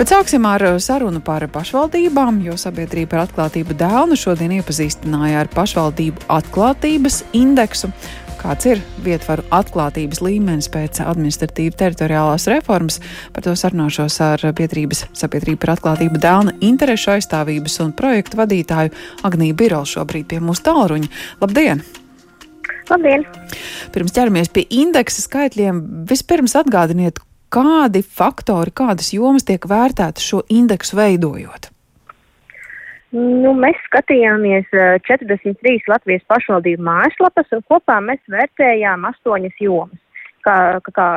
Bet sāksim ar sarunu par pašvaldībām, jo sabiedrība par atklātību dēlnu šodien iepazīstināja ar pašvaldību atklātības indeksu kāds ir vietvaru atklātības līmenis pēc administratīva teritoriālās reformas. Par to sarunāšos ar biedrības sabiedrību par atklātību Dēlna interešu aizstāvības un projektu vadītāju Agniju Birolu šobrīd pie mūsu tālruņa. Labdien! Labdien! Pirms ķeramies pie indeksa skaitļiem, vispirms atgādiniet, kādi faktori, kādas jomas tiek vērtētas šo indeksu veidojot. Nu, mēs skatījāmies 43 eh, Latvijas pašvaldību mājaslapas un kopā mēs vērtējām astoņas jomas. Kā, kā,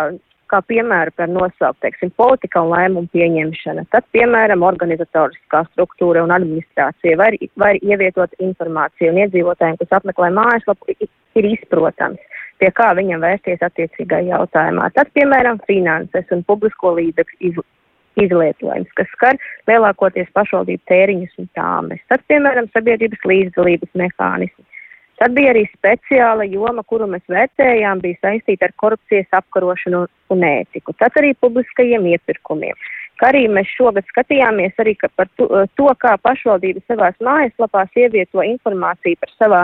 kā piemēru par nosaukt, teiksim, politika un lēmumu pieņemšana. Tad, piemēram, organizatoriskā struktūra un administrācija var, var ievietot informāciju un iedzīvotājiem, kas apmeklē mājaslapu, ir izprotams, pie kā viņam vērsties attiecīgā jautājumā. Tad, piemēram, finanses un publisko līdzekļu izlietojums, kas skar lielākoties pašvaldību tēriņus un tāmes. Tad, piemēram, sabiedrības līdzdalības mehānismi. Tad bija arī speciāla joma, kuru mēs vērtējām, bija saistīta ar korupcijas apkarošanu un ētiku. Tad arī publiskajiem iepirkumiem. Kā arī mēs šogad skatījāmies arī par to, kā pašvaldība savās mājaslapās ievieto informāciju par savā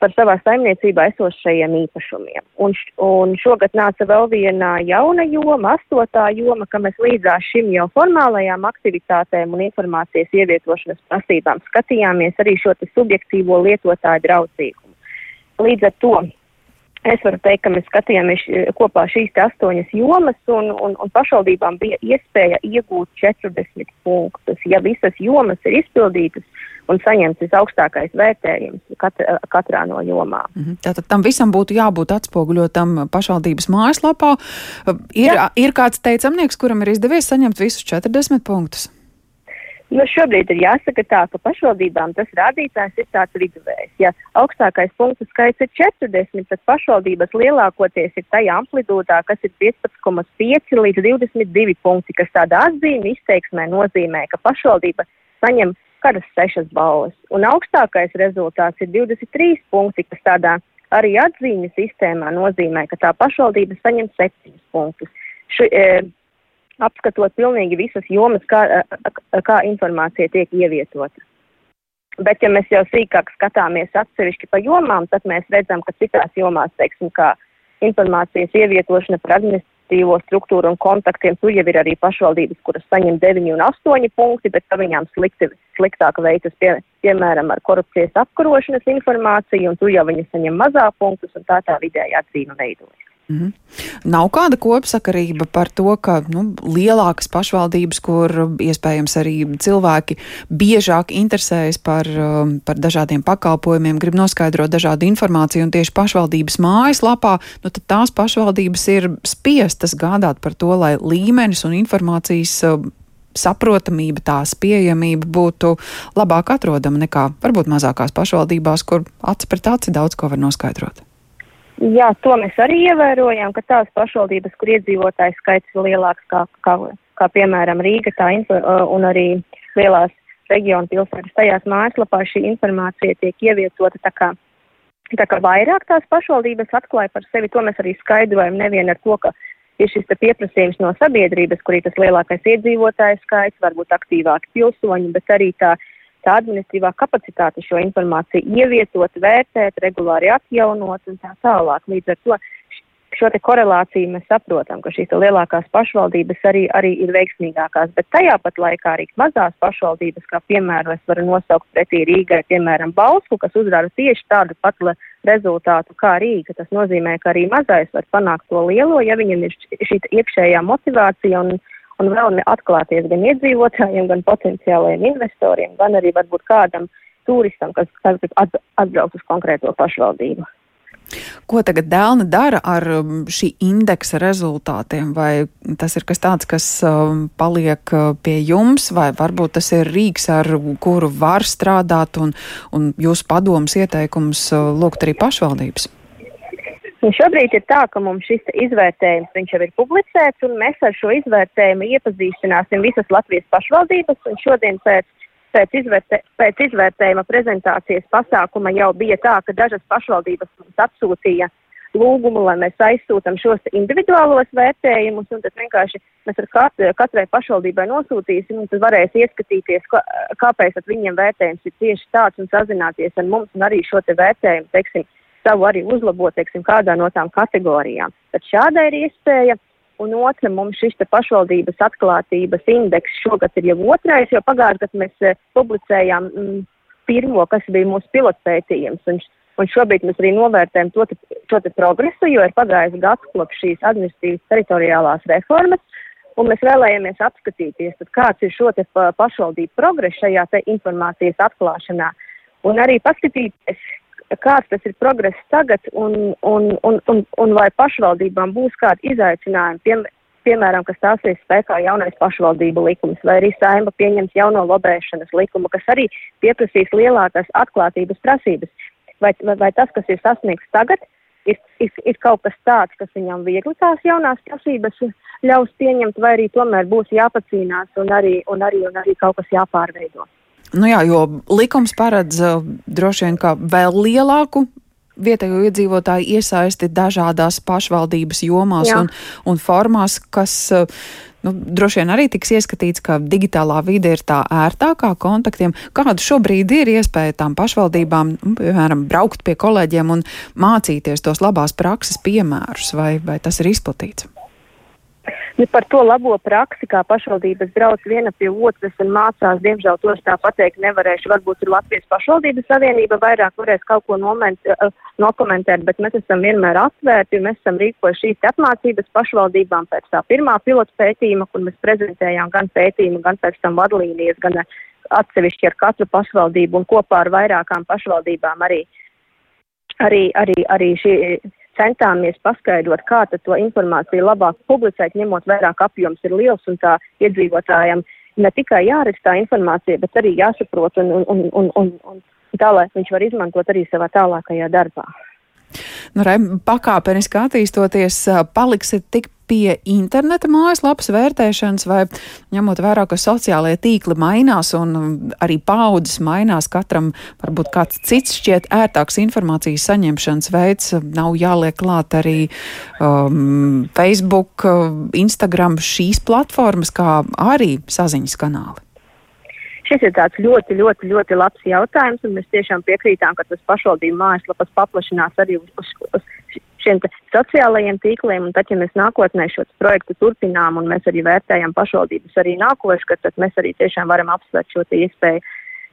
par savā saimniecībā esošajiem īpašumiem. Un, un šogad nāca vēl viena jauna joma, astotā joma, ka mēs līdzās šim jau formālajām aktivitātēm un informācijas ievietošanas prasībām skatījāmies arī šo subjektīvo lietotāju draudzīgumu. Līdz ar to es varu teikt, ka mēs skatījāmies kopā šīs astoņas jomas un, un, un pašvaldībām bija iespēja iegūt 40 punktus. Ja visas jomas ir izpildītas, un saņemts visaugstākais vērtējums kat, katrā no jomām. -hmm. Tātad tam visam būtu jābūt atspoguļotam pašvaldības mājaslapā. Ir, Jā. ir kāds teicamnieks, kuram ir izdevies saņemt visus 40 punktus? Nu, šobrīd ir jāsaka tā, ka pašvaldībām tas rādītājs ir tāds viduvējs. Ja augstākais punktu skaits ir 40, tad pašvaldības lielākoties ir tajā amplitūdā, kas ir 15,5 līdz 22 punkti, kas tādā atzīme izteiksmē nozīmē, ka pašvaldība saņem kādas sešas balvas. Un augstākais rezultāts ir 23 punkti, kas tādā arī atzīņu sistēmā nozīmē, ka tā pašvaldība saņem 7 punktus. Ši, e, apskatot pilnīgi visas jomas, kā, e, kā informācija tiek ievietota. Bet, ja mēs jau sīkāk skatāmies atsevišķi pa jomām, tad mēs redzam, ka citās jomās, teiksim, kā informācijas ievietošana par administratīvo struktūru un kontaktiem. Tur jau ir arī pašvaldības, kuras saņem 9 un 8 punkti, bet viņām slikti, sliktāk veicas, pie, piemēram, ar korupcijas apkarošanas informāciju, un tur jau viņi saņem mazāk punktus, un tā tā vidējā cīņa veidojas. Mm -hmm. Nav kāda kopsakarība par to, ka nu, lielākas pašvaldības, kur iespējams arī cilvēki biežāk interesējas par, um, par dažādiem pakalpojumiem, grib noskaidrot dažādu informāciju, un tieši pašvaldības mājaslapā, nu, tās pašvaldības ir spiestas gādāt par to, lai līmenis un informācijas um, saprotamība, tās pieejamība būtu labāk atrodama nekā varbūt mazākās pašvaldībās, kur aci pret aci daudz ko var noskaidrot. Jā, to mēs arī ievērojam, ka tās pašvaldības, kur iedzīvotāju skaits ir lielāks kā, kā, kā piemēram Rīga tā un arī lielās reģionu pilsētas, tajās mājaslapās šī informācija tiek ievietota tā kā, tā kā vairāk tās pašvaldības atklāja par sevi. To mēs arī skaidrojam nevien ar to, ka ir šis pieprasījums no sabiedrības, kur ir tas lielākais iedzīvotāju skaits, varbūt aktīvāki pilsoņi, bet arī tā tā administratīvā kapacitāte šo informāciju ievietot, vērtēt, regulāri atjaunot un tā tālāk. Līdz ar to šo te korelāciju mēs saprotam, ka šīs lielākās pašvaldības arī, arī ir veiksmīgākās, bet tajā pat laikā arī mazās pašvaldības, kā piemēram es varu nosaukt pretī Rīgai, piemēram, Balsku, kas uzrāda tieši tādu pat rezultātu kā Rīga. Tas nozīmē, ka arī mazais var panākt to lielo, ja viņam ir šī iekšējā motivācija un, un vēl atklāties gan iedzīvotājiem, gan potenciālajiem investoriem, gan arī varbūt kādam turistam, kas, kas atbrauc uz konkrēto pašvaldību. Ko tagad Dēlna dara ar um, šī indeksa rezultātiem? Vai tas ir kas tāds, kas um, paliek uh, pie jums, vai varbūt tas ir rīks, ar kuru var strādāt un, un jūsu padomus ieteikums uh, lūgt arī pašvaldības? Un šobrīd ir tā, ka mums šis izvērtējums jau ir publicēts, un mēs ar šo izvērtējumu iepazīstināsim visas Latvijas pašvaldības. Šodien pēc, pēc, izvērtē, pēc izvērtējuma prezentācijas pasākuma jau bija tā, ka dažas pašvaldības mums atsūtīja lūgumu, lai mēs aizsūtam šos individuālos vērtējumus, un tad vienkārši mēs ar katru, katrai pašvaldībai nosūtīsim, un tad varēs ieskatīties, kā, kāpēc viņiem vērtējums ir tieši tāds un sazināties ar mums, un arī šo te vērtējumu, teiksim, savu arī uzlabot, teiksim, kādā no tām kategorijām. Tad šāda ir iespēja. Un otra, mums šis pašvaldības atklātības indeks šogad ir jau otrais, jo pagājušajā gadā mēs uh, publicējām mm, pirmo, kas bija mūsu pilotpētījums. Un, un šobrīd mēs arī novērtējam to, te, to te progresu, jo ir pagājis gads kopš šīs administratīvas teritoriālās reformas. Un mēs vēlējāmies apskatīties, tad, kāds ir šo pašvaldību progress šajā informācijas atklāšanā. Un arī paskatīties, kāds tas ir progress tagad un, un, un, un, un vai pašvaldībām būs kādi izaicinājumi, piem, piemēram, kas stāsies spēkā jaunais pašvaldību likums, vai arī saima pieņems jauno lobēšanas likumu, kas arī pieprasīs lielākas atklātības prasības. Vai, vai, vai tas, kas ir sasniegts tagad, ir, ir, ir kaut kas tāds, kas viņam viegli tās jaunās prasības ļaus pieņemt, vai arī tomēr būs jāpacīnās un arī, un arī, un arī kaut kas jāpārveido. Nu jā, jo likums paredz uh, droši vien kā vēl lielāku vietējo iedzīvotāju iesaisti dažādās pašvaldības jomās Jā. un, un formās, kas eh, nu, droši vien arī tiks ieskatīts, ka digitālā vide ir tā ērtākā kontaktiem. Kāda šobrīd ir iespēja tām pašvaldībām, nu, piemēram, braukt pie kolēģiem un mācīties tos labās prakses piemērus, vai, vai tas ir izplatīts? Nu, par to labo praksi, kā pašvaldības brauc viena pie otras un mācās, diemžēl to es tā pateikt nevarēšu. Varbūt ir Latvijas pašvaldības savienība vairāk varēs kaut ko noment, nokomentēt, bet mēs esam vienmēr atvērti un mēs esam rīkojuši šīs apmācības pašvaldībām pēc tā pirmā pilota pētījuma, kur mēs prezentējām gan pētījumu, gan pēc tam vadlīnijas, gan atsevišķi ar katru pašvaldību un kopā ar vairākām pašvaldībām arī. Arī, arī, arī šī centāmies paskaidrot, kā to informāciju labāk publicēt, ņemot vairāk apjoms ir liels un tā iedzīvotājiem ne tikai jārakstā informācija, bet arī jāsaprot un, un, un, un, un tā, lai viņš var izmantot arī savā tālākajā darbā. Nu, re, pakāpeniski attīstoties, paliksiet tik pie interneta mājaslapas vērtēšanas, vai ņemot vērā, ka sociālajie tīkli mainās un arī paudzes mainās, katram varbūt kāds cits šķiet ērtāks informācijas saņemšanas veids, nav jāliek klāt arī um, Facebook, Instagram, šīs platformas, kā arī saziņas kanāli. Šis ir tāds ļoti, ļoti, ļoti labs jautājums, un mēs tiešām piekrītām, ka tas pašvaldību mājaslapas paplašinās arī uz, uz, uz šiem sociālajiem tīkliem, un tad, ja mēs nākotnē šo projektu turpinām, un mēs arī vērtējam pašvaldības arī nākošu, tad mēs arī tiešām varam apsvērt šo iespēju.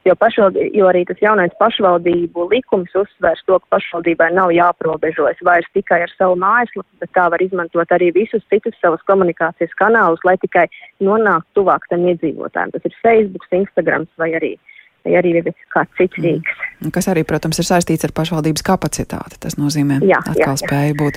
Jo, pašvaldi, jo arī tas jaunais pašvaldību likums uzsvērs to, ka pašvaldībai nav jāprobežojas vairs tikai ar savu mājaslapu, bet tā var izmantot arī visus citus savus komunikācijas kanālus, lai tikai nonāktu tuvāk tam iedzīvotājiem. Tas ir Facebook, Instagram vai arī vai arī kāds cits mm. rīks. Mm. Kas arī, protams, ir saistīts ar pašvaldības kapacitāti. Tas nozīmē, jā, atkal jā, jā. būt.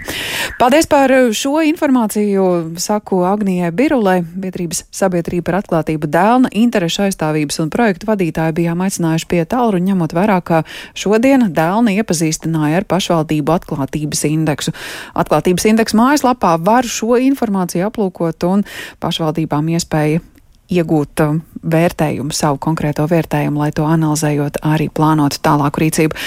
Paldies par šo informāciju, saku Agnijai Birulai, biedrības sabiedrība par atklātību dēlna, interešu aizstāvības un projektu vadītāji bijām aicinājuši pie tālru, ņemot vērā, ka šodien dēlna iepazīstināja ar pašvaldību atklātības indeksu. Atklātības indeksu mājaslapā var šo informāciju aplūkot un pašvaldībām iespēja iegūt um, vērtējumu, savu konkrēto vērtējumu, lai to analizējot, arī plānotu tālāku rīcību.